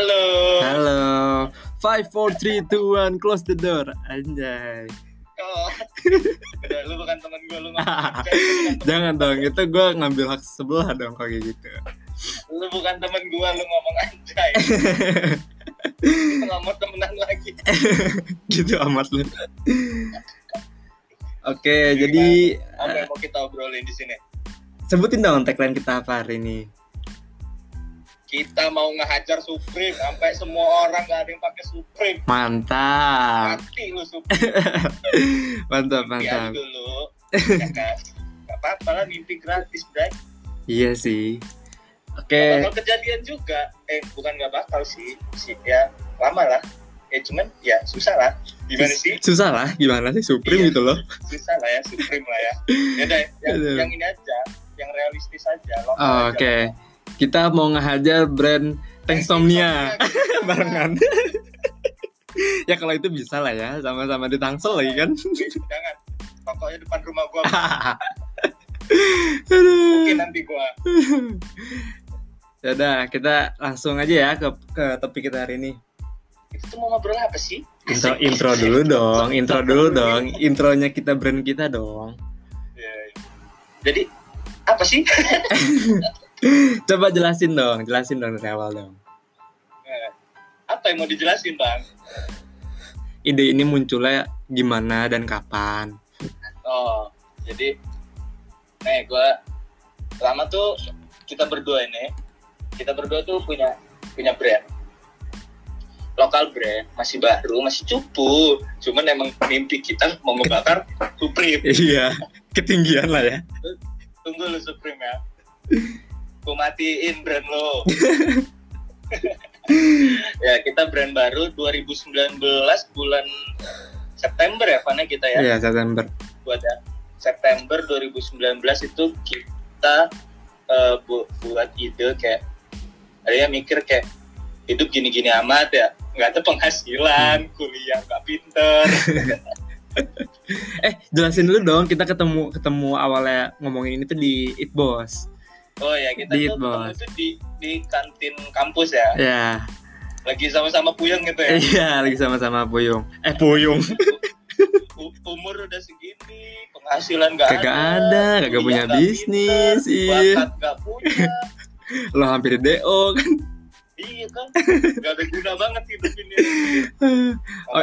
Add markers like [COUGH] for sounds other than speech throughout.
Halo. Halo. Five, four, three, two, one, close the door. Anjay. Oh. Udah, lu bukan temen gue, lu [LAUGHS] ngomong Jangan dong, itu gue ngambil hak sebelah dong kayak gitu. Lu bukan temen gue, lu ngomong anjay. Kita nggak mau temenan lagi. gitu amat lu. Oke, jadi Apa yang mau kita obrolin di sini? sebutin dong tagline kita apa hari ini. Kita mau ngehajar Supreme sampai semua orang gak ada yang pakai Supreme. Mantap. Mati lu Supreme. [LAUGHS] Mantap, mantap. dulu. Ya kan? Gak apa-apa lah mimpi gratis, Bray. Iya sih. Oke, Bakal kejadian juga. Eh, bukan gak bakal sih. sih. Ya, lama lah. Ya cuman ya susah lah. Gimana sih? susah lah gimana sih Iya. Supreme gitu loh. Susah lah ya Supreme lah ya. Ya udah, yang, Aduh. yang ini aja, yang realistis aja. Oh, aja. Kita mau ngehajar brand Tanksomnia [LAUGHS] barengan. ya kalau itu bisa lah ya, sama-sama di Tangsel lagi kan. Jangan. Pokoknya depan rumah gua [LAUGHS] mungkin nanti gua. Ya udah, kita langsung aja ya ke ke topik kita hari ini. Itu tuh mau ngobrol apa sih? Intro intro dulu dong, intro dulu dong. Intronya kita brand kita dong. Ya, ya. Jadi apa sih? [LAUGHS] [LAUGHS] Coba jelasin dong, jelasin dong dari awal dong. Eh, apa yang mau dijelasin bang? Ide ini munculnya gimana dan kapan? Oh, jadi, nih gue lama tuh kita berdua ini, kita berdua tuh punya punya brand, lokal brand, masih baru, masih cupu, cuman emang mimpi kita mau ngebakar [LAUGHS] Supreme. Iya, ketinggian lah ya. Tunggu lu Supreme ya. [LAUGHS] Gue matiin brand lo. [LAUGHS] ya kita brand baru 2019 bulan September ya, Fana kita ya. Iya, September. buat ya, September 2019 itu kita eh, bu- buat ide kayak ada yang mikir kayak hidup gini-gini amat ya nggak ada penghasilan kuliah nggak pinter [LAUGHS] Eh, jelasin dulu dong. Kita ketemu ketemu awalnya ngomongin ini tuh di It Boss. Oh ya kita Di tuh bos. tuh di di kantin kampus ya Ya, lagi sama-sama puyeng gitu ya iya lagi sama-sama Puyung. Eh, Puyung. U- umur udah segini penghasilan nggak Kagak ada, kagak kuliah punya bisnis, iya. bakat nggak punya [LAUGHS] Lo hampir DO kan. iya kan nggak ada guna banget hidup ini [LAUGHS] Oh.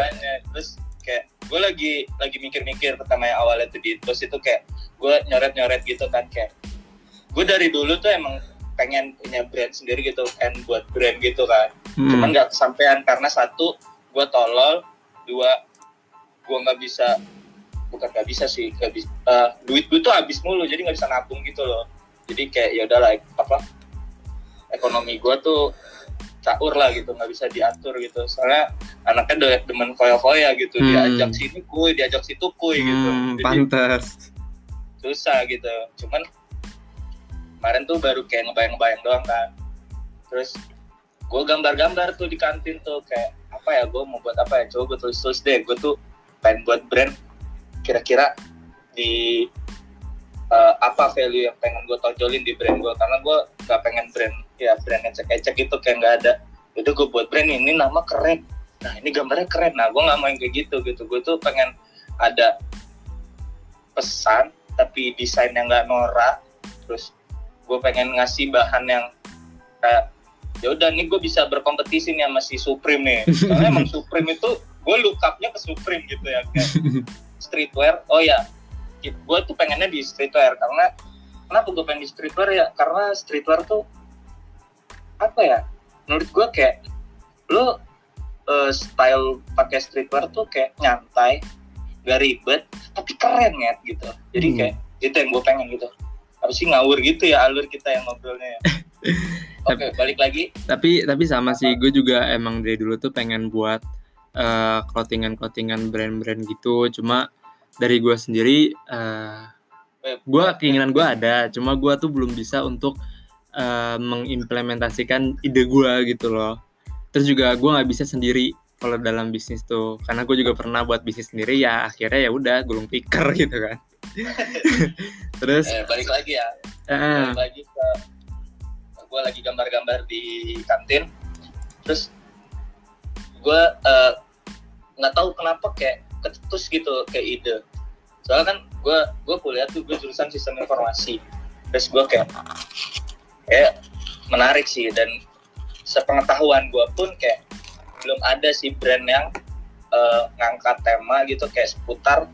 terus kayak gue lagi lagi mikir-mikir pertama yang awalnya tuh di terus itu kayak gue nyoret-nyoret gitu kan kayak gue dari dulu tuh emang pengen punya brand sendiri gitu kan buat brand gitu kan cuman Hmm. nggak kesampaian karena satu gue tolol dua gue nggak bisa bukan nggak bisa sih nggak bisa eh, duit gue tuh habis mulu jadi nggak bisa nabung gitu loh jadi kayak ya udahlah apa ekonomi gue tuh caur lah gitu nggak bisa diatur gitu soalnya anaknya demen koya-koya gitu Hmm. diajak sini kuy diajak situ kuy gitu Hmm, jadi pantes. susah gitu cuman kemarin tuh baru kayak ngebayang-ngebayang doang kan. Terus gue gambar-gambar tuh di kantin tuh kayak apa ya gue mau buat apa ya? Coba gue tulis-tulis deh. Gue tuh pengen buat brand kira-kira di eh, apa value yang pengen gue tonjolin di brand gue karena gue gak pengen brand ya brand ecek-ecek gitu kayak nggak ada. Itu gue buat brand ini nama keren. Nah ini gambarnya keren. Nah gue nggak yang kayak gitu gitu. Gue tuh pengen ada pesan tapi desainnya nggak norak. Terus gue pengen ngasih bahan yang kayak ya udah nih gue bisa berkompetisi nih sama si Supreme nih. [LAUGHS] Soalnya emang Supreme itu gue look up-nya ke Supreme gitu ya kayak [LAUGHS] streetwear. Oh ya gue tuh pengennya di streetwear karena kenapa gue pengen di streetwear ya? Karena streetwear tuh apa ya menurut gue kayak lo eh, style pakai streetwear tuh kayak nyantai gak ribet tapi keren ya gitu. Jadi Hmm. kayak itu yang gue pengen gitu apa sih ngawur gitu ya alur kita yang ngobrolnya ya? [LAUGHS] Oke balik lagi. Tapi tapi sama sih gue juga emang dari dulu tuh pengen buat eh, clothingan clothingan brand-brand gitu. Cuma dari gue sendiri eh, eh, gue keinginan gue ada. Cuma gue tuh belum bisa untuk eh, mengimplementasikan ide gue gitu loh. Terus juga gue nggak bisa sendiri kalau dalam bisnis tuh. Karena gue juga pernah buat bisnis sendiri ya akhirnya ya udah gulung tikar [LAUGHS] gitu kan [LAUGHS] terus? Eh, balik lagi ya. Eh, balik lagi ke gue lagi gambar-gambar di kantin. Terus gue eh, nggak tahu kenapa kayak ketus gitu kayak ide. Soalnya kan gue gue kuliah tuh gue jurusan sistem informasi. Terus gue kayak kayak menarik sih. Dan sepengetahuan gue pun kayak belum ada sih brand yang eh, ngangkat tema gitu kayak seputar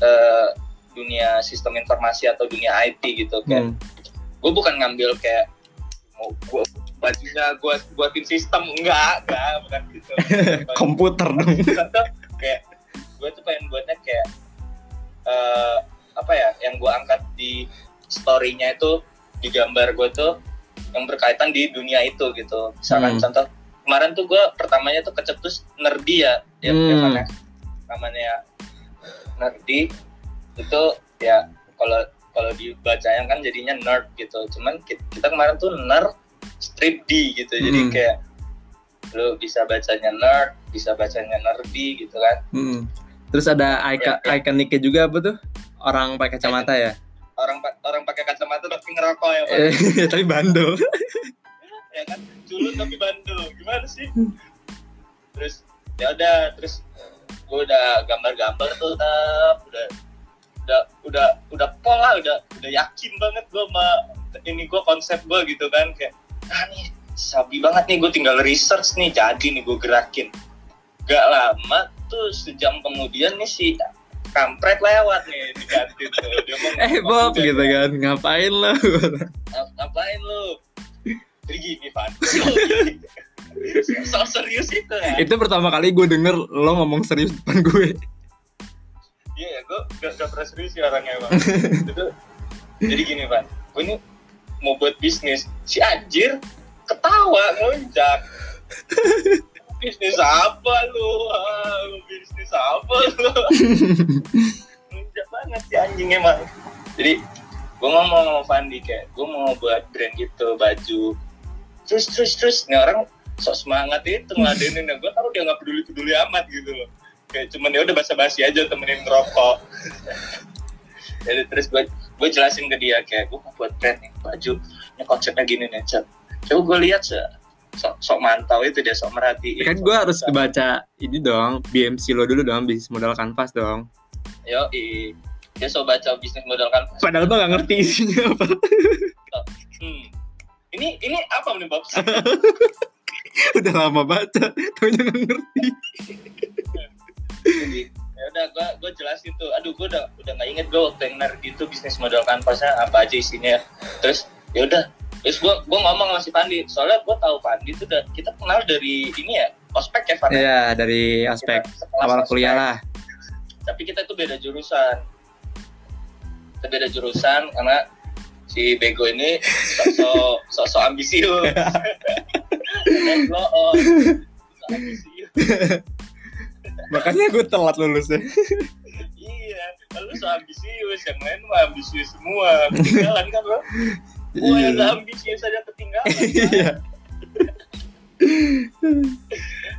eh, dunia sistem informasi atau dunia IT gitu kayak Hmm. gue bukan ngambil kayak mau gue bajunya gue buatin sistem enggak enggak bukan gitu [LAUGHS] komputer dong kayak gue tuh pengen buatnya kayak eh, apa ya yang gue angkat di story-nya itu di gambar gue tuh yang berkaitan di dunia itu gitu misalkan Hmm. contoh kemarin tuh gue pertamanya tuh kecetus nerdy ya ya Hmm. namanya namanya nerdy itu ya kalau kalau dibacanya kan jadinya nerd gitu cuman ki- kita kemarin tuh nerd strip D gitu jadi Hmm. kayak lu bisa bacanya nerd bisa bacanya nerdy gitu kan Hmm. terus ada icon Ya, ya. ikoniknya juga apa tuh orang pakai kacamata ya orang orang pakai kacamata tapi ngerokok ya Pak. Eh, [LAUGHS] tapi bandel [LAUGHS] ya kan culun tapi bandel gimana sih terus ya udah terus gue udah gambar-gambar tuh udah udah udah udah pola udah udah yakin banget gue sama ini gue konsep gue gitu kan kayak ah nih sabi banget nih gue tinggal research nih jadi nih gue gerakin. Gak lama tuh sejam kemudian nih si kampret lewat nih di kantin tuh. Dia mau [LAUGHS] eh Bob gitu kan. Ngapain lo [LAUGHS] "Ngap- ngapain lu? Jadi gini Van. [LAUGHS] So serius itu ya itu pertama kali gue denger lo ngomong serius depan gue iya ya gue gak, gak pernah serius sih orangnya bang. [LAUGHS] Itu jadi gini Van gue ini mau buat bisnis. Si anjir ketawa ngelunjak [LAUGHS] bisnis apa lu? Ah, bisnis apa lu? [LAUGHS] Ngelunjak banget si anjing emang. Jadi gue ngomong sama Fandi kayak gue mau buat brand gitu baju. Terus terus terus. Nih orang sok semangat itu ngeladenin gue tahu dia nggak peduli peduli amat gitu loh kayak cuman ya udah basa basi aja temenin ngerokok. [LAUGHS] Jadi terus gue gue jelasin ke dia kayak gue mau buat brand nih baju. Ini konsepnya gini nih Cep. coba gue lihat se sok, sok mantau itu dia sok merhatiin kan gue harus baca ini dong BMC lo dulu dong bisnis modal kanvas dong. Yo dia sok baca bisnis modal kan padahal tuh gak ngerti isinya apa. Hmm. ini ini apa nih Bob? [LAUGHS] Udah lama baca tapi gak ngerti [LAUGHS] jadi ya udah gue gue jelasin tuh. Aduh gue udah udah nggak inget gue waktu yang nerd itu bisnis modal kanvasnya apa aja isinya. Terus ya udah. Terus gue gue ngomong sama si Pandi. Soalnya gue tahu Pandi tuh udah kita kenal dari ini ya ospek ya Van ya? Iya dari sekelas awal ospek. kuliah lah. Tapi kita tuh beda jurusan. Kita beda jurusan karena si bego ini sok sok sok ambisius. [LAUGHS] Dan blow on Sok ambisius makanya gue telat lulusnya. Iya lu so ambisius yang lain mah ambisius semua. Ketinggalan kan lo gua yang gak ambisius aja ketinggalan iya.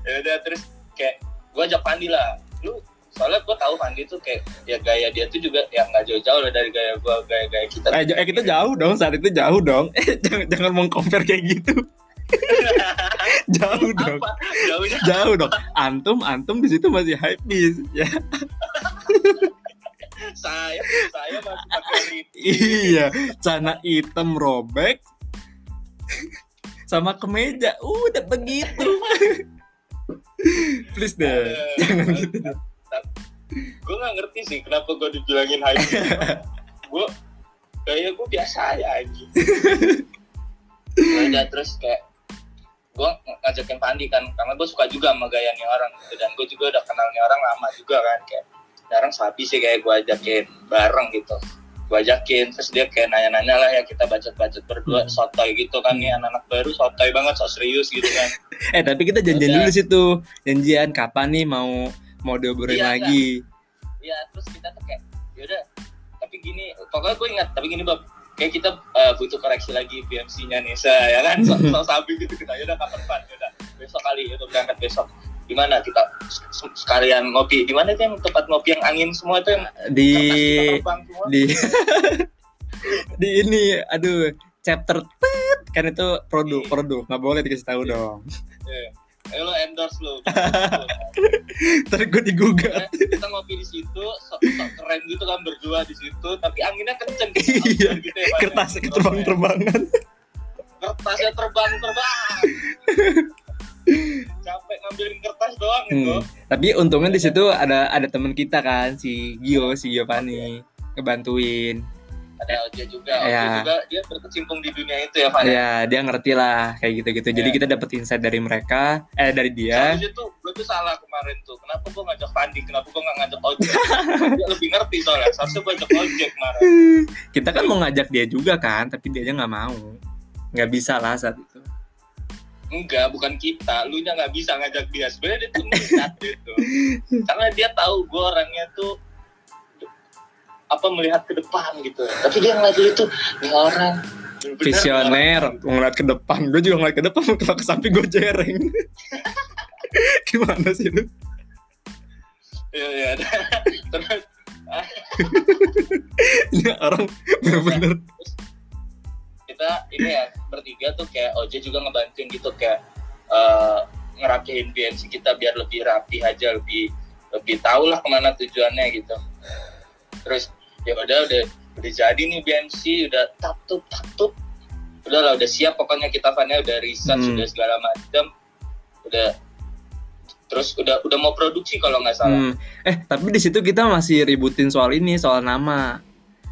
Ya udah terus kayak gua ajak Pandi lah. Lu soalnya gua tahu Pandi tuh kayak ya gaya dia tuh juga yang nggak jauh-jauh lah dari gaya gua gaya-gaya kita. Eh, eh, kita jauh dong saat itu jauh dong. Eh, [LAUGHS] jangan jangan mau compare kayak gitu [LAUGHS] jauh dong. Apa? Jauh dong. Antum antum di situ masih hype bis ya. [LAUGHS] Saya saya masih pakai iya celana hitam robek. Sama kemeja. Udah begitu. Please deh jangan gitu deh. gue nggak ngerti sih kenapa gue dibilangin hype [LAUGHS] gue kayak gue biasa aja. Anjing Ya udah terus kayak gue ngajakin Pandi kan karena gue suka juga sama gaya nih orang gitu dan gue juga udah kenal nih orang lama juga kan kayak "Ini orang sapi sih kayak gue ajakin bareng gitu. Gue ajakin terus dia kayak nanya-nanya lah ya kita bacot-bacot berdua Hmm. sotoy gitu kan nih anak-anak baru sotoy banget so serius gitu kan. [LAUGHS] Eh tapi kita janjian Udah. dulu situ janjian kapan nih mau mau diobrolin Iya, lagi. Iya, terus kita tuh kayak yaudah tapi gini pokoknya gue ingat tapi gini Bob kayak kita uh, butuh koreksi lagi BMC-nya saya ya kan so, [LAUGHS] so sabi gitu kita yaudah kapan pan yaudah besok kali itu berangkat besok gimana kita sekalian ngopi di mana tuh yang tempat ngopi yang angin semua tuh yang di di [LAUGHS] di ini aduh chapter tet, kan itu produk Iya. produk nggak boleh dikasih tahu Iya. dong Iya. Eh lo endorse lo [LAUGHS] Ntar gue digugat. kita ngopi di situ sok, sok keren gitu kan berdua di situ tapi anginnya kenceng gitu, Iya, gitu ya. Kertasnya terbang-terbangan. kertasnya terbang terbang capek ngambilin kertas doang gitu Hmm. Tapi untungnya di situ ada ada teman kita kan si Gio, si Giovanni ngebantuin. Ada Oja juga Oja Iya. juga dia berkecimpung di dunia itu ya Pak ya? Ya, dia ngerti lah kayak gitu-gitu. Jadi Iya. kita dapet insight dari mereka, eh dari dia. Seharusnya tuh gue tuh salah kemarin tuh kenapa gue ngajak Pandi kenapa gue nggak ngajak Ojek dia lebih ngerti soalnya seharusnya gue ajak Ojek kemarin [LAUGHS] Kita kan mau ngajak dia juga kan, tapi dia nggak mau. Nggak bisa lah saat itu. enggak bukan kita lu nya nggak bisa ngajak dia sebenarnya dia tuh minat gitu [LAUGHS] karena dia tahu gue orangnya tuh apa melihat ke depan gitu tapi dia ngeliat dulu tuh nih orang Visioner, ngeliat ke depan. Gue juga ngeliat ke depan, kalau ke samping gue jereng. [LAUGHS] Gimana sih lu? Iya iya. [LAUGHS] Terus [LAUGHS] Ini orang bener-bener. kita ini ya bertiga tuh kayak Oje juga ngebantuin gitu kayak eh, ngerapihin BNC kita biar lebih rapi aja lebih lebih tahu lah ke mana tujuannya gitu. Terus ya udah udah udah jadi nih BNC udah tatup tatup udah lah udah siap pokoknya kita fannya udah riset Hmm. sudah segala macam udah terus udah udah mau produksi kalau nggak salah. Hmm. Eh, tapi di situ kita masih ributin soal ini, soal nama.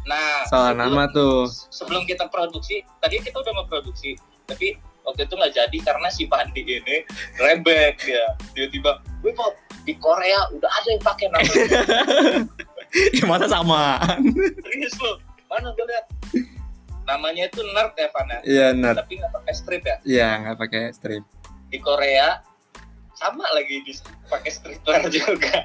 Nah Soal sebelum- nama tuh. sebelum kita produksi tadi kita udah mau produksi tapi waktu itu nggak jadi karena si Pandi ini rebek dia tiba-tiba Pop, di Korea udah ada yang pakai nama [LAUGHS] itu." [LAUGHS] Ya masa samaan. serius lo mana gue lihat namanya itu nerd ya Fana Iya, benar. tapi nggak pakai strip ya Iya, nggak pakai strip. di Korea sama lagi di pakai streetwear juga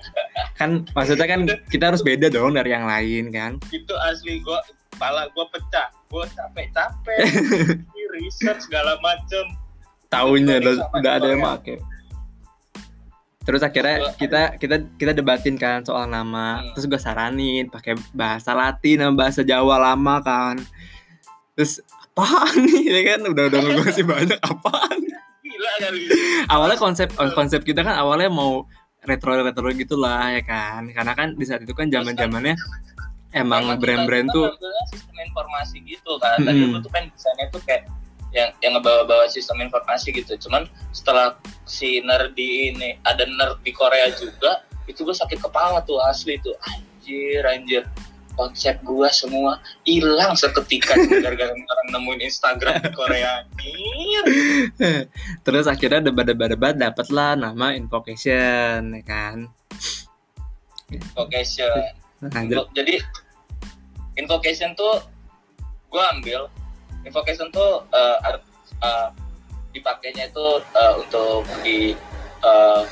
Kan maksudnya kan kita harus beda dong dari yang lain kan. itu asli gue kepala gue pecah gue capek-capek [LAUGHS] Ini riset segala macem Taunya udah, Sama ada yang pakai. Terus akhirnya kita kita kita debatin kan soal nama. Hmm. Terus gue saranin pakai bahasa Latin sama bahasa Jawa lama kan. Terus apaan nih [LAUGHS] ya kan udah udah ngasih banyak apaan. gila kali Awalnya konsep konsep kita kan awalnya mau retro retro gitulah ya kan. Karena kan di saat itu kan zaman zamannya emang kita- brand-brand tuh sistem informasi gitu kan tadi gue tuh kan desainnya tuh kayak yang yang ngebawa-bawa sistem informasi gitu. Cuman setelah si nerdi ini ada nerd di Korea juga itu gue sakit kepala tuh asli tuh. Anjir anjir. Konsep gua semua hilang seketika [LAUGHS] gara-gara orang nemuin Instagram di Korea. Anjir. [LAUGHS] Terus akhirnya debat-debat-debat dapatlah nama Invocation ya kan. Invocation. Nah, jadi- Info- jadi invocation tuh gue ambil invocation tuh art- eh, dipakainya itu eh, untuk di eh,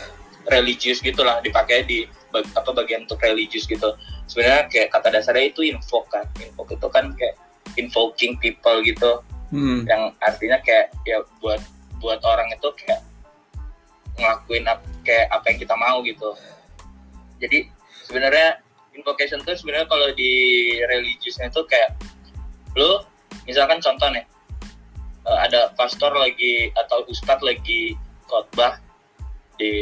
religius gitulah dipakai di bag- apa bagian untuk religius gitu. Sebenarnya kayak kata dasarnya itu invoke kan invoke itu kan kayak invoking people gitu. Hmm, yang artinya kayak ya buat buat orang itu kayak ngelakuin ap- kayak apa yang kita mau gitu. Jadi sebenarnya invocation tuh sebenarnya kalau di religiusnya itu kayak lu misalkan contoh nih eh, ada pastor lagi atau ustadz lagi khotbah di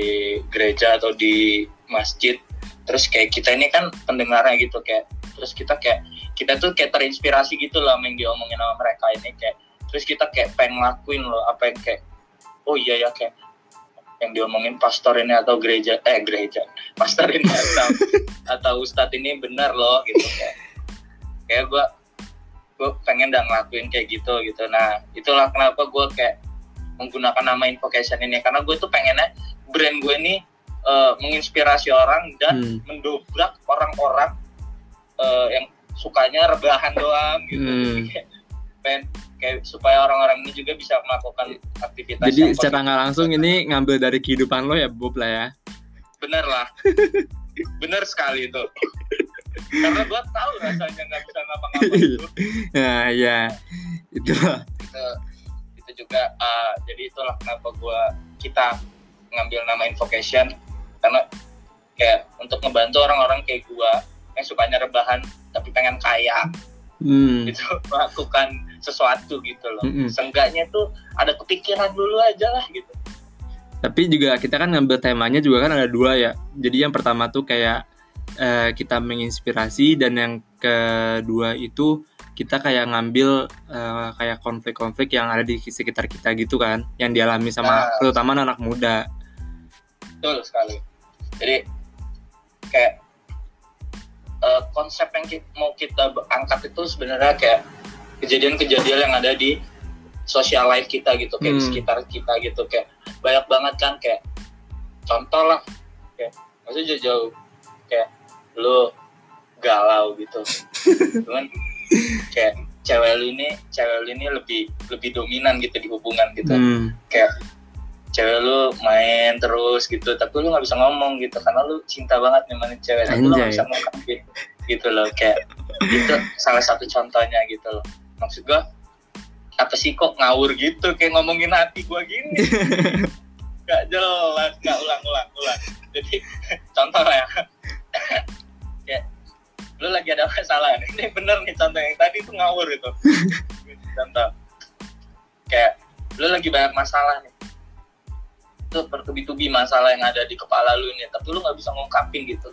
gereja atau di masjid terus kayak kita ini kan pendengarnya gitu kayak terus kita kayak kita tuh kayak terinspirasi gitu lah yang diomongin sama mereka ini kayak terus kita kayak pengen ngelakuin loh apa yang kayak oh iya ya kayak yang diomongin pastor ini atau gereja eh gereja pastor ini atau [LAUGHS] atau ustadz ini benar loh gitu kayak kayak gue gue pengen dah ngelakuin kayak gitu gitu. Nah itulah kenapa gue kayak menggunakan nama invocation ini. Karena gue tuh pengennya brand gue ini eh, menginspirasi orang dan hmm, mendobrak orang-orang eh, yang sukanya rebahan doang gitu. Hmm. Pengen kayak supaya orang-orang ini juga bisa melakukan aktivitas Jadi secara nggak langsung ini ngambil dari kehidupan lo ya Bob lah ya. bener lah. [LAUGHS] Bener sekali itu karena gue tahu rasanya nggak bisa ngapa-ngapain itu Nah ya itulah. itu, itu juga eh, jadi itulah kenapa gue kita ngambil nama invocation. Karena kayak untuk ngebantu orang-orang kayak gue yang sukanya rebahan tapi pengen kaya. Hmm. gitu [LAUGHS] melakukan sesuatu gitu loh. Mm-mm. seenggaknya tuh ada kepikiran dulu aja lah gitu. Tapi juga kita kan ngambil temanya juga kan ada dua ya. Jadi yang pertama tuh kayak eh, kita menginspirasi dan yang kedua itu kita kayak ngambil eh, kayak konflik-konflik yang ada di sekitar kita gitu kan yang dialami sama Nah. terutama anak muda. Betul sekali. Jadi kayak eh, konsep yang ki- mau kita angkat itu sebenarnya kayak kejadian-kejadian yang ada di social life kita gitu kayak di Hmm. sekitar kita gitu. Kayak banyak banget kan kayak contoh lah. Kayak maksudnya jauh-jauh. Kayak lu galau gitu. Cuman kayak cewek lu ini cewek lu ini lebih lebih dominan gitu di hubungan gitu. Hmm, kayak cewek lu main terus gitu tapi lu nggak bisa ngomong gitu karena lu cinta banget nemanin cewek tapi lu nggak Anjay. bisa ngungkapin gitu loh kayak itu salah satu contohnya gitu loh. Maksud gua apa sih kok ngawur gitu kayak ngomongin hati gua gini? [LAUGHS] Nggak jelas nggak ulang ulang ulang. Jadi [LAUGHS] contoh lah ya lu lagi ada masalah nih. ini bener nih contoh yang tadi itu ngawur itu [LAUGHS] contoh. Kayak lu lagi banyak masalah nih. Itu bertubi-tubi masalah yang ada di kepala lu nih tapi lu nggak bisa ngungkapin gitu.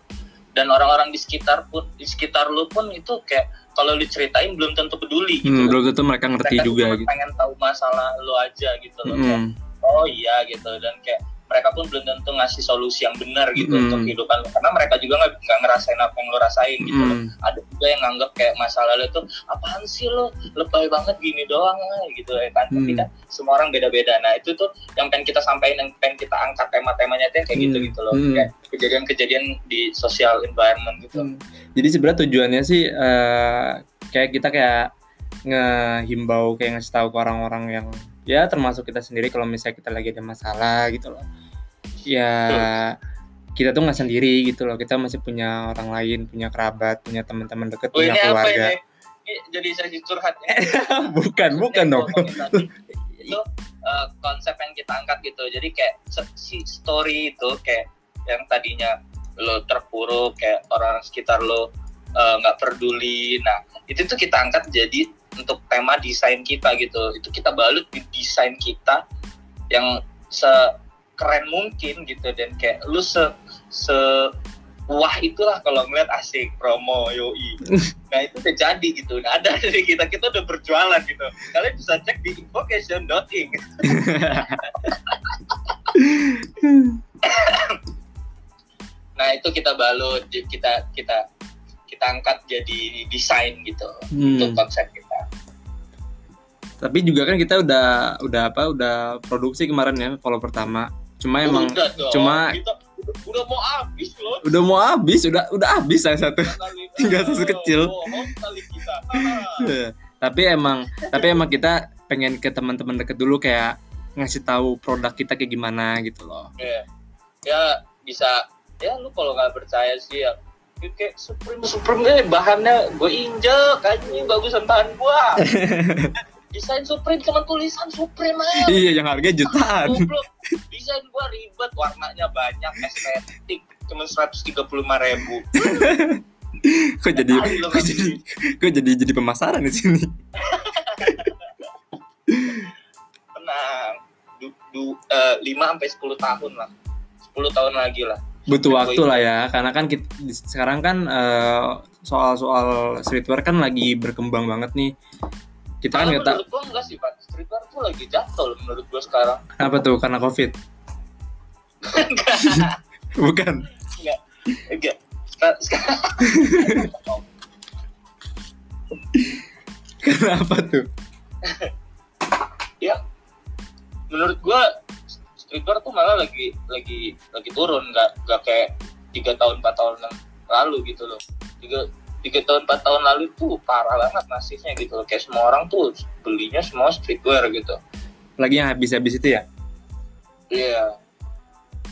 Dan orang-orang di sekitar pun di sekitar lu pun itu kayak kalau lu ceritain belum tentu peduli gitu. Hmm, belum tentu mereka ngerti mereka juga cuma gitu. pengen tahu masalah lu aja gitu loh Kayak, Hmm, oh iya gitu. Dan kayak mereka pun belum tentu ngasih solusi yang benar gitu Hmm. untuk kehidupan lu karena mereka juga nggak ngerasain apa yang lu rasain gitu loh hmm, ada juga yang nganggap kayak masalah lu tuh apaan sih lo lebay banget gini doang ah," gitu ya kan tapi Hmm. kan semua orang beda-beda nah itu tuh yang pengen kita sampaikan yang pengen kita angkat tema-temanya tuh kayak gitu Hmm. gitu loh Hmm. kayak kejadian-kejadian di social environment gitu Hmm. Jadi sebenarnya tujuannya sih eh, kayak kita kayak ngehimbau kayak ngasih tahu ke orang-orang yang ya termasuk kita sendiri kalau misalnya kita lagi ada masalah gitu loh. Ya kita tuh nggak sendiri gitu loh. Kita masih punya orang lain, punya kerabat, punya teman-teman deket, oh punya ini apa keluarga. ini? Ini jadi sesi curhat ya? [LAUGHS] Bukan, bukan dong. [LAUGHS] itu eh, konsep yang kita angkat gitu. Jadi kayak se- si story itu kayak yang tadinya lo terpuruk kayak orang sekitar lo eh, nggak peduli. Nah itu tuh kita angkat jadi untuk tema desain kita gitu. Itu kita balut di desain kita yang sekeren mungkin gitu dan kayak lu se se wah itulah kalau ngeliat asik promo yoi [LAUGHS] nah itu udah jadi gitu udah ada [LAUGHS] dari kita kita udah berjualan gitu kalian bisa cek di invocation.ing [LAUGHS] nah itu kita balut kita kita kita angkat jadi desain gitu untuk Hmm. konsep kita Tapi juga kan kita udah udah apa? Udah produksi kemarin ya follow pertama. Cuma emang udah dong, cuma- kita udah, udah mau habis loh udah mau habis, udah udah habis salah satu. [LAUGHS] Tinggal Oh, kecil. Ah. tapi emang tapi emang kita pengen ke teman-teman deket dulu kayak ngasih tahu produk kita kayak gimana gitu loh. ya ya bisa ya lu kalau nggak percaya sih ya ya kayak Supreme Supreme deh bahannya gue injek anjing bagusan bahan gua [LAUGHS] desain Supreme cuma tulisan Supreme aja. [LAUGHS] Iya, yang harga jutaan. Desain gua ribet warnanya banyak estetik. Cuma 135 ribu. [LAUGHS] Kok jadi kok nggak jadi kok jadi jadi pemasaran di sini. [LAUGHS] tenang. Du, du, eh, 5 sampai 10 tahun lah. 10 tahun lagi lah. Butuh waktu lah ya, karena kan kita, sekarang kan eh, soal-soal streetwear kan lagi berkembang banget nih. Kita kan nggak tahu menurut gua enggak sih Pak. Streetwear tuh lagi jatuh loh menurut gua sekarang. [LAUGHS] Apa tuh karena covid. [LAUGHS] Bukan. enggak. Sekarang, sekarang [LAUGHS] Kenapa tuh? menurut gua streetwear tuh malah lagi lagi lagi turun. Nggak nggak kayak tiga tahun empat tahun yang lalu gitu loh. Tiga tiga tahun empat tahun lalu tuh parah banget nasibnya gitu loh. Kayak semua orang tuh belinya semua streetwear gitu. Lagi yang habis-habis itu ya? iya.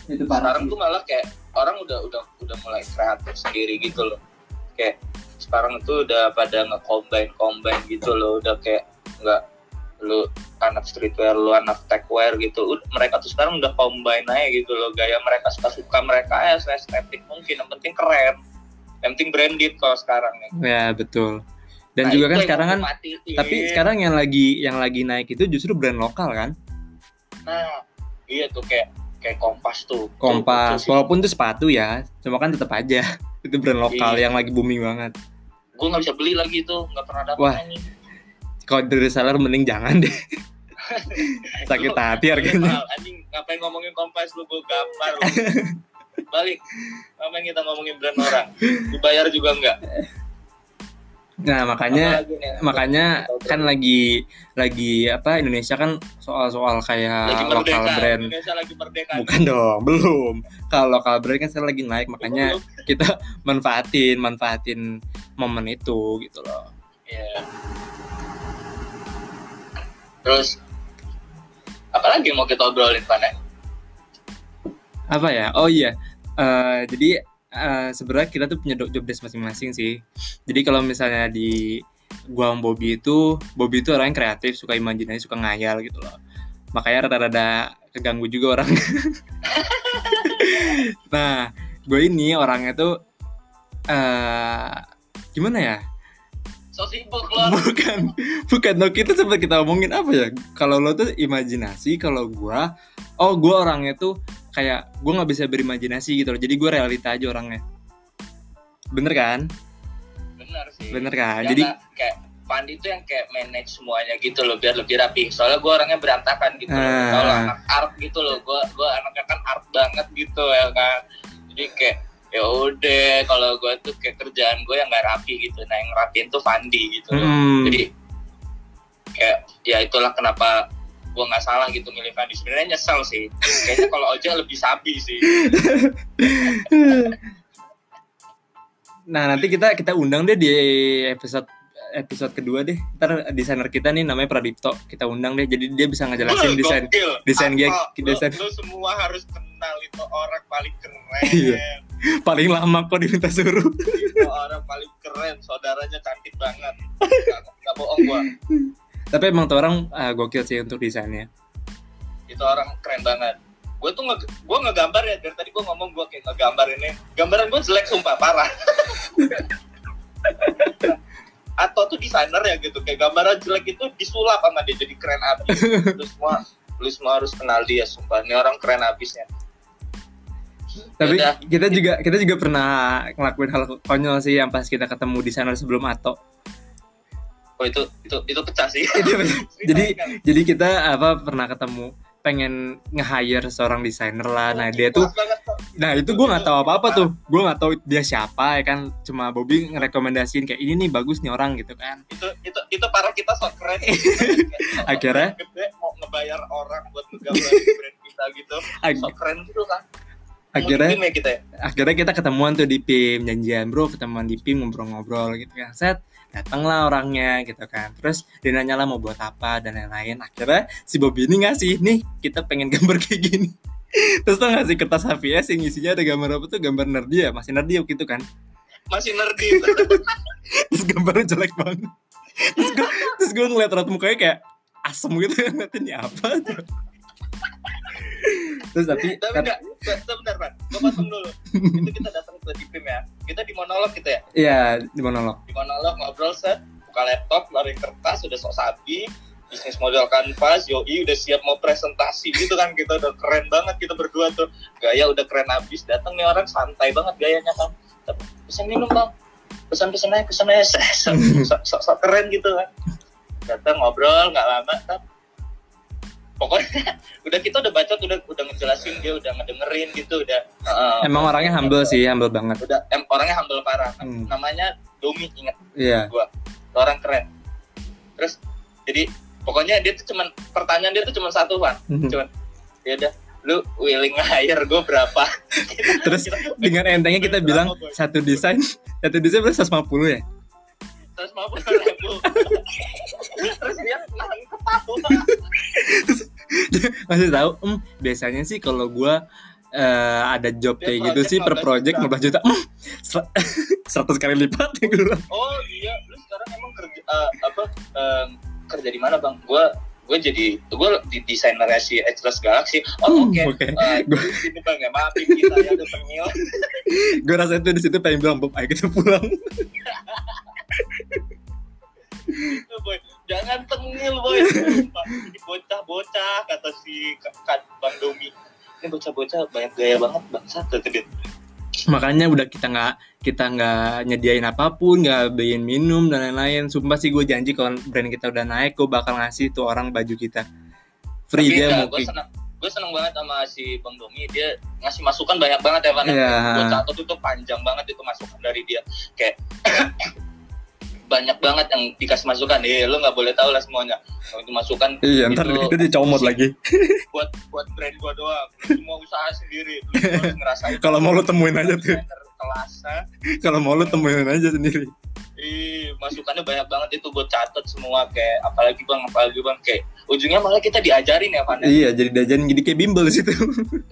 Itu sekarang tuh malah kayak orang udah udah udah mulai kreatif sendiri gitu loh. Kayak sekarang tuh udah pada nge-combine combine gitu loh. Udah kayak nggak lu anak streetwear lu anak techwear gitu. Ud- mereka tuh sekarang udah combine aja gitu loh. Gaya mereka suka suka mereka ya estetik mungkin. Yang penting keren yang penting branded kalau sekarang nih Ya betul. Dan Nah, juga kan sekarang kan, matiin. tapi sekarang yang lagi yang lagi naik itu justru brand lokal kan? nah iya tuh kayak kayak kompas tuh Kompas, walaupun itu sepatu ya, cuma kan tetap aja [LAUGHS] itu brand lokal Iya. yang lagi booming banget. gue nggak bisa beli lagi tuh nggak pernah dapat Wah. Kalau dari reseller mending jangan deh. [LAUGHS] Sakit hati harganya. [LAUGHS] anjing ngapain ngomongin kompas lu gue gampar lu. Balik. Ngapain kita ngomongin brand orang? Dibayar juga enggak Nah makanya nih? makanya kan lagi lagi apa Indonesia kan soal-soal lagi kayak merdeka. lokal brand. Indonesia lagi merdeka. Bukan dong belum. Kalau lokal brand kan sekarang lagi naik makanya kita manfaatin manfaatin momen itu gitu loh. Iya. terus apalagi yang mau kita obrolin Pan ya? apa ya? Oh iya Eh, jadi eh, sebenarnya kita tuh punya job desk masing-masing sih. Jadi kalau misalnya di gua sama Bobby itu Bobby itu orang yang kreatif suka imajinasi suka ngayal gitu loh. Makanya rada-rada keganggu juga orang. [LAUGHS] Nah gue ini orangnya tuh eh gimana ya? So sibuk lo bukan bukan. No kita sempat kita omongin apa ya? Kalau lo tuh imajinasi kalau gua oh gua orangnya tuh kayak gua nggak bisa berimajinasi gitu loh. Jadi gua realita aja orangnya. Bener kan? Bener sih. Bener kan? Ya jadi kayak Pandi itu yang kayak manage semuanya gitu loh biar lebih rapi. Soalnya gue orangnya berantakan gitu loh. Ah. Tau lo anak art gitu loh. Gue gue anaknya kan art banget gitu ya kan? Jadi kayak ya udah kalau gue tuh kayak kerjaan gue yang nggak rapi gitu. Nah yang rapiin tuh Pandi gitu loh. Hmm, jadi kayak ya itulah kenapa gue nggak salah gitu milih Fandi sebenarnya nyesel sih. Kayaknya kalau Oja lebih sabi sih. Nah nanti kita kita undang deh di episode episode kedua deh. Ntar desainer kita nih namanya Pradipto. Kita undang deh. Jadi dia bisa ngejelasin desain Gokil. desain dia? Lu- desain. lu, semua harus kenal itu orang paling keren. Iya. paling lama kok diminta suruh. Itu orang paling keren. Saudaranya cantik banget. Nggak bohong gua tapi emang tuh orang ah, gokil sih untuk desainnya. Itu orang keren banget. Gue tuh nge, gue ngegambar ya dari tadi gue ngomong gue kayak ngegambar ini gambaran gue jelek sumpah parah. [LAUGHS] Atau tuh desainer ya gitu kayak gambaran jelek itu disulap sama dia jadi keren abis. [LAUGHS] Lu semua lu semua harus kenal dia sumpah. Ini orang keren abisnya. Tapi Yaudah. kita juga kita juga pernah ngelakuin hal konyol sih yang pas kita ketemu desainer sebelum Ato. Oh itu itu itu pecah sih. [LAUGHS] Jadi jadi kita apa pernah ketemu pengen nge-hire seorang desainer lah. Nah, dia tuh nah itu gue nggak tahu apa-apa tuh. Gue nggak tahu dia siapa ya kan. Cuma Bobby ngerekomendasiin kayak ini nih bagus nih orang gitu kan. itu itu itu para kita sok keren. [LAUGHS] Akhirnya? gede mau ngebayar orang buat ngegambarin [LAUGHS] brand kita gitu. Sok keren gitu kan akhirnya? Ya kita ya? Akhirnya kita ketemuan tuh di PIM janjian bro ketemuan di PIM ngobrol-ngobrol gitu kan. Set datanglah orangnya gitu kan. Terus dia nanya lah mau buat apa dan lain-lain. Akhirnya si Bobby ini ngasih nih kita pengen gambar [LAUGHS] kayak gini. Terus tuh ngasih kertas HVS yang isinya ada gambar apa tuh? Gambar nerdy ya? Masih nerdy waktu itu kan? Masih nerdy. [LAUGHS] Terus gambarnya jelek banget. Terus gue terus gue ngeliat raut mukanya kayak asem gitu. Ngeliatin ini apa? [LAUGHS] Terus tapi, tapi enggak se- sebentar pak potong dulu. Itu kita datang ke di PIM ya. Kita di monolog gitu ya? Iya di monolog. Di monolog ngobrol set. Buka laptop lari kertas udah sok sabi. Bisnis model kanvas yoi udah siap mau presentasi gitu kan. Kita udah keren banget kita berdua tuh. Gaya udah keren abis. Datang nih orang santai banget gayanya kan Tapi, pesan minum bang. Pesan pesan aja pesan aja. [LAUGHS] Sok sok keren gitu kan. Datang ngobrol nggak lama. Pokoknya [LAUGHS] udah kita udah baca udah udah ngejelasin dia udah ngedengerin gitu udah uh, emang orangnya humble sih humble banget. Udah em, orangnya humble parah. Hmm. namanya Domi ingat? Iya. Orang keren. Terus jadi pokoknya dia tuh cuman pertanyaan dia tuh cuma satu kan cuman ya udah lu willing hire gue berapa? [LAUGHS] Terus dengan entengnya kita bilang satu desain satu desain berapa? 150 ya? [LAUGHS] terus mau ribu masih tahu. Em biasanya sih kalau gua eh, ada job Dia kayak gitu sih per 15 project juta. 15 juta. [LAUGHS] Ser- 100 kali lipat ya gue oh iya. Lu sekarang emang kerja eh, apa eh, kerja di mana bang? Gue gue jadi gue di desainernya si Edgeless Galaxy. Oh Hmm, oke. oke. Eh, [LAUGHS] Gua- di sini bang ya. Maafin kita ya udah tengil [LAUGHS] gue rasa itu di situ pengen bilang Bob ayo kita pulang. Itu, boy jangan tengil boy. Ini bocah-bocah kata si Kak Bang Domi. Ini bocah-bocah banyak gaya banget bangsat kata dia. Makanya udah kita nggak kita nggak nyediain apa pun nggak beliin minum dan lain-lain. Sumpah sih gue janji kalau brand kita udah naik gue bakal ngasih tuh orang baju kita. Free Tapi dia enggak, mau gue seneng gue seneng banget sama si Bang Domi. Dia ngasih masukan banyak banget ya Van Iya. gue itu panjang banget itu masukan dari dia. Kayak banyak banget yang dikasih masukan. Eh lo nggak boleh tahu lah semuanya. Kalau itu masukan iya ntar itu dicomot lagi. [LAUGHS] Buat buat brand gue doang. Semua usaha sendiri. [LAUGHS] Ngerasain. Kalau mau lu temuin aja tuh. kalau mau lu temuin aja sendiri. Ih, masukannya banyak banget itu gue catet semua kayak apalagi bang apalagi bang. Kayak ujungnya malah kita diajarin ya Van ya? iya jadi diajarin jadi kayak bimbel di situ.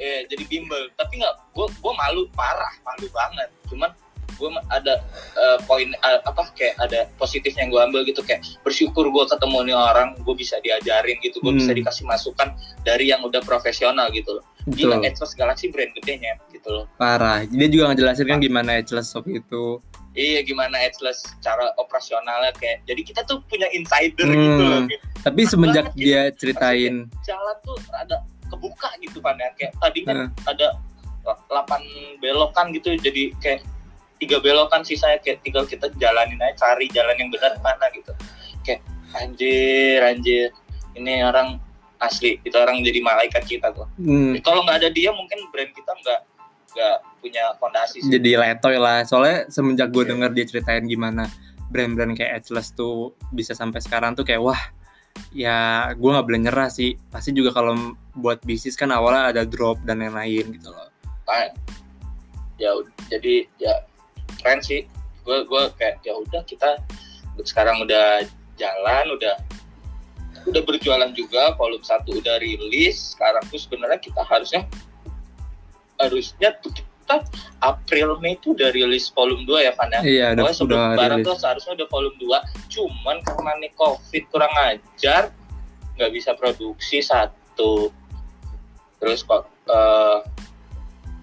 Eh [LAUGHS] jadi bimbel. Tapi nggak gue gue malu parah malu banget. Cuman gue ada eh, poin eh, apa kayak ada positifnya yang gue ambil gitu. Kayak bersyukur gue ketemu nih orang gue bisa diajarin gitu gue bisa Hmm. dikasih masukan dari yang udah profesional gitu loh. Gila Betul. Atlas Galaxy brand gedenya gitu loh. Parah. Dia juga ngejelasin kan gimana Atlas Shop itu. Iya gimana Atlas cara operasionalnya kayak jadi kita tuh punya insider Hmm. gitu loh kayak. Tapi semenjak dia ceritain. Jalan tuh ada kebuka gitu kan ya. Kayak tadinya eh, ada 8 belokan gitu jadi kayak tiga belokan sisanya kayak tinggal kita jalanin aja cari jalan yang benar mana gitu. Kayak anjir anjir ini orang asli itu orang jadi malaikat kita kok hmm, kalau nggak ada dia mungkin brand kita nggak nggak punya fondasi sih. Jadi letoy lah soalnya semenjak gue Iya. denger dia ceritain gimana brand-brand kayak Atlas tuh bisa sampai sekarang tuh kayak wah ya gue nggak boleh nyerah sih. Pasti juga kalau buat bisnis kan awalnya ada drop dan lain-lain gitu loh. Nah, ya jadi ya keren sih. Gue gue kayak ya udah kita sekarang udah jalan udah udah berjualan juga volume satu udah rilis sekarang tuh sebenarnya kita harusnya harusnya tuh kita April Mei itu udah rilis volume 2 ya Van ya? Iya udah sebelum lebaran rilis. tuh seharusnya udah volume 2 cuman karena nih covid kurang ajar nggak bisa produksi satu. Terus kok eh,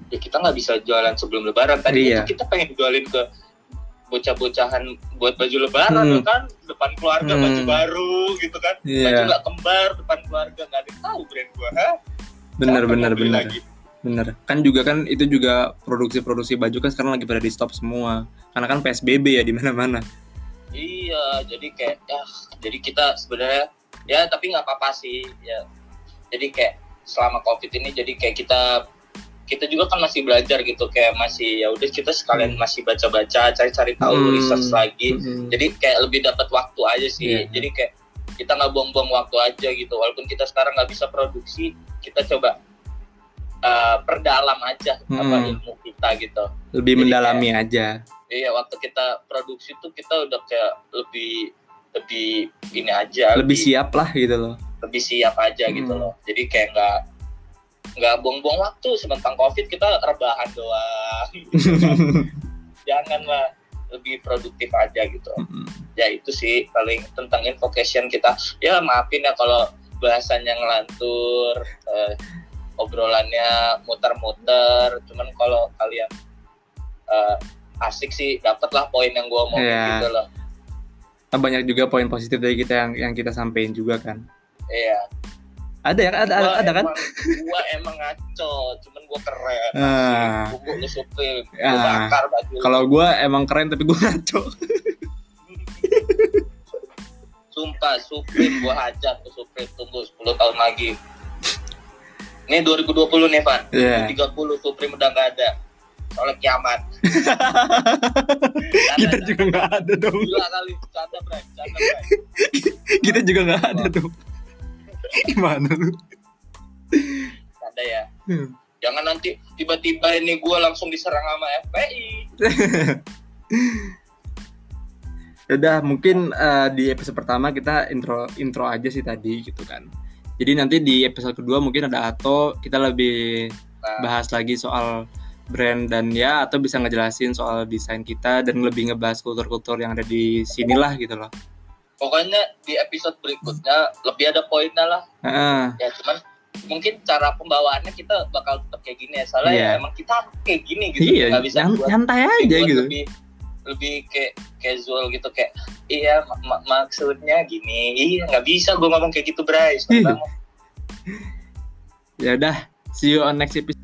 ya kita nggak bisa jualan sebelum lebaran tadi Iya. kita pengen jualin ke bocah-bocahan buat baju lebaran Hmm. tuh kan depan keluarga Hmm. baju baru gitu kan baju iya nggak kembar depan keluarga nggak ada yang tahu brand gua ha? bener bener bener lagi? bener kan juga kan itu juga produksi-produksi baju kan sekarang lagi pada di stop semua karena kan PSBB ya di mana-mana Iya, jadi kayak ya, jadi kita sebenarnya ya tapi nggak apa-apa sih ya. Jadi kayak selama covid ini jadi kayak kita kita juga kan masih belajar gitu kayak masih ya udah kita sekalian Hmm. masih baca-baca cari-cari tahu Hmm. research lagi. Mm-mm. Jadi kayak lebih dapat waktu aja sih. Iya. Jadi kayak kita nggak buang-buang waktu aja gitu. Walaupun kita sekarang nggak bisa produksi, kita coba uh, perdalam aja apa Hmm. ilmu kita gitu. lebih Jadi mendalami aja Iya waktu kita produksi tuh kita udah kayak lebih lebih ini aja lebih siap lah gitu loh lebih siap aja gitu Hmm. loh jadi kayak nggak nggak buang-buang waktu sementang covid kita rebahan doang. [LAUGHS] Janganlah lebih produktif aja gitu. Ya itu sih paling tentang invocation kita. Ya maafin ya kalau bahasanya ngelantur eh, obrolannya muter-muter. Cuman kalau kalian eh, asik sih dapet lah poin yang gue mau Iya. gitu loh. Kan banyak juga poin positif dari kita yang yang kita sampein juga kan. Iya ada ya ada ada, Gua ada kan? gua emang ngaco cuman gua keren. Ah. gua supir Ah. gua bakar baju kalau gue emang keren tapi gue ngaco. Sumpah Supreme gua hajar ke Supreme tunggu 10 tahun lagi. Ini 2020 nih Van. Iya. 30 Supreme udah nggak ada. Soalnya kiamat. [LAUGHS] Kita juga nggak ada dong. Gila kali canda bray canda bray kita juga nggak ada dong [LAUGHS] gimana lu canda ya Hmm. jangan nanti tiba-tiba ini gua langsung diserang sama FPI [LAUGHS] Udah mungkin eh, di episode pertama kita intro intro aja sih tadi gitu kan. Jadi nanti di episode kedua mungkin ada Ato kita lebih nah, bahas lagi soal brand dan ya atau bisa ngejelasin soal desain kita dan lebih ngebahas kultur-kultur yang ada di sinilah gitu loh. Pokoknya di episode berikutnya lebih ada poinnya lah Heeh. ya cuman mungkin cara pembawaannya kita bakal tetap kayak gini ya soalnya Iya. ya emang kita kayak gini gitu iya, nggak bisa buat, nyantai aja gitu. lebih lebih kayak casual gitu kayak iya mak- mak- maksudnya gini iya nggak bisa gue ngomong kayak gitu Bray Iya. Ya udah, see you on next episode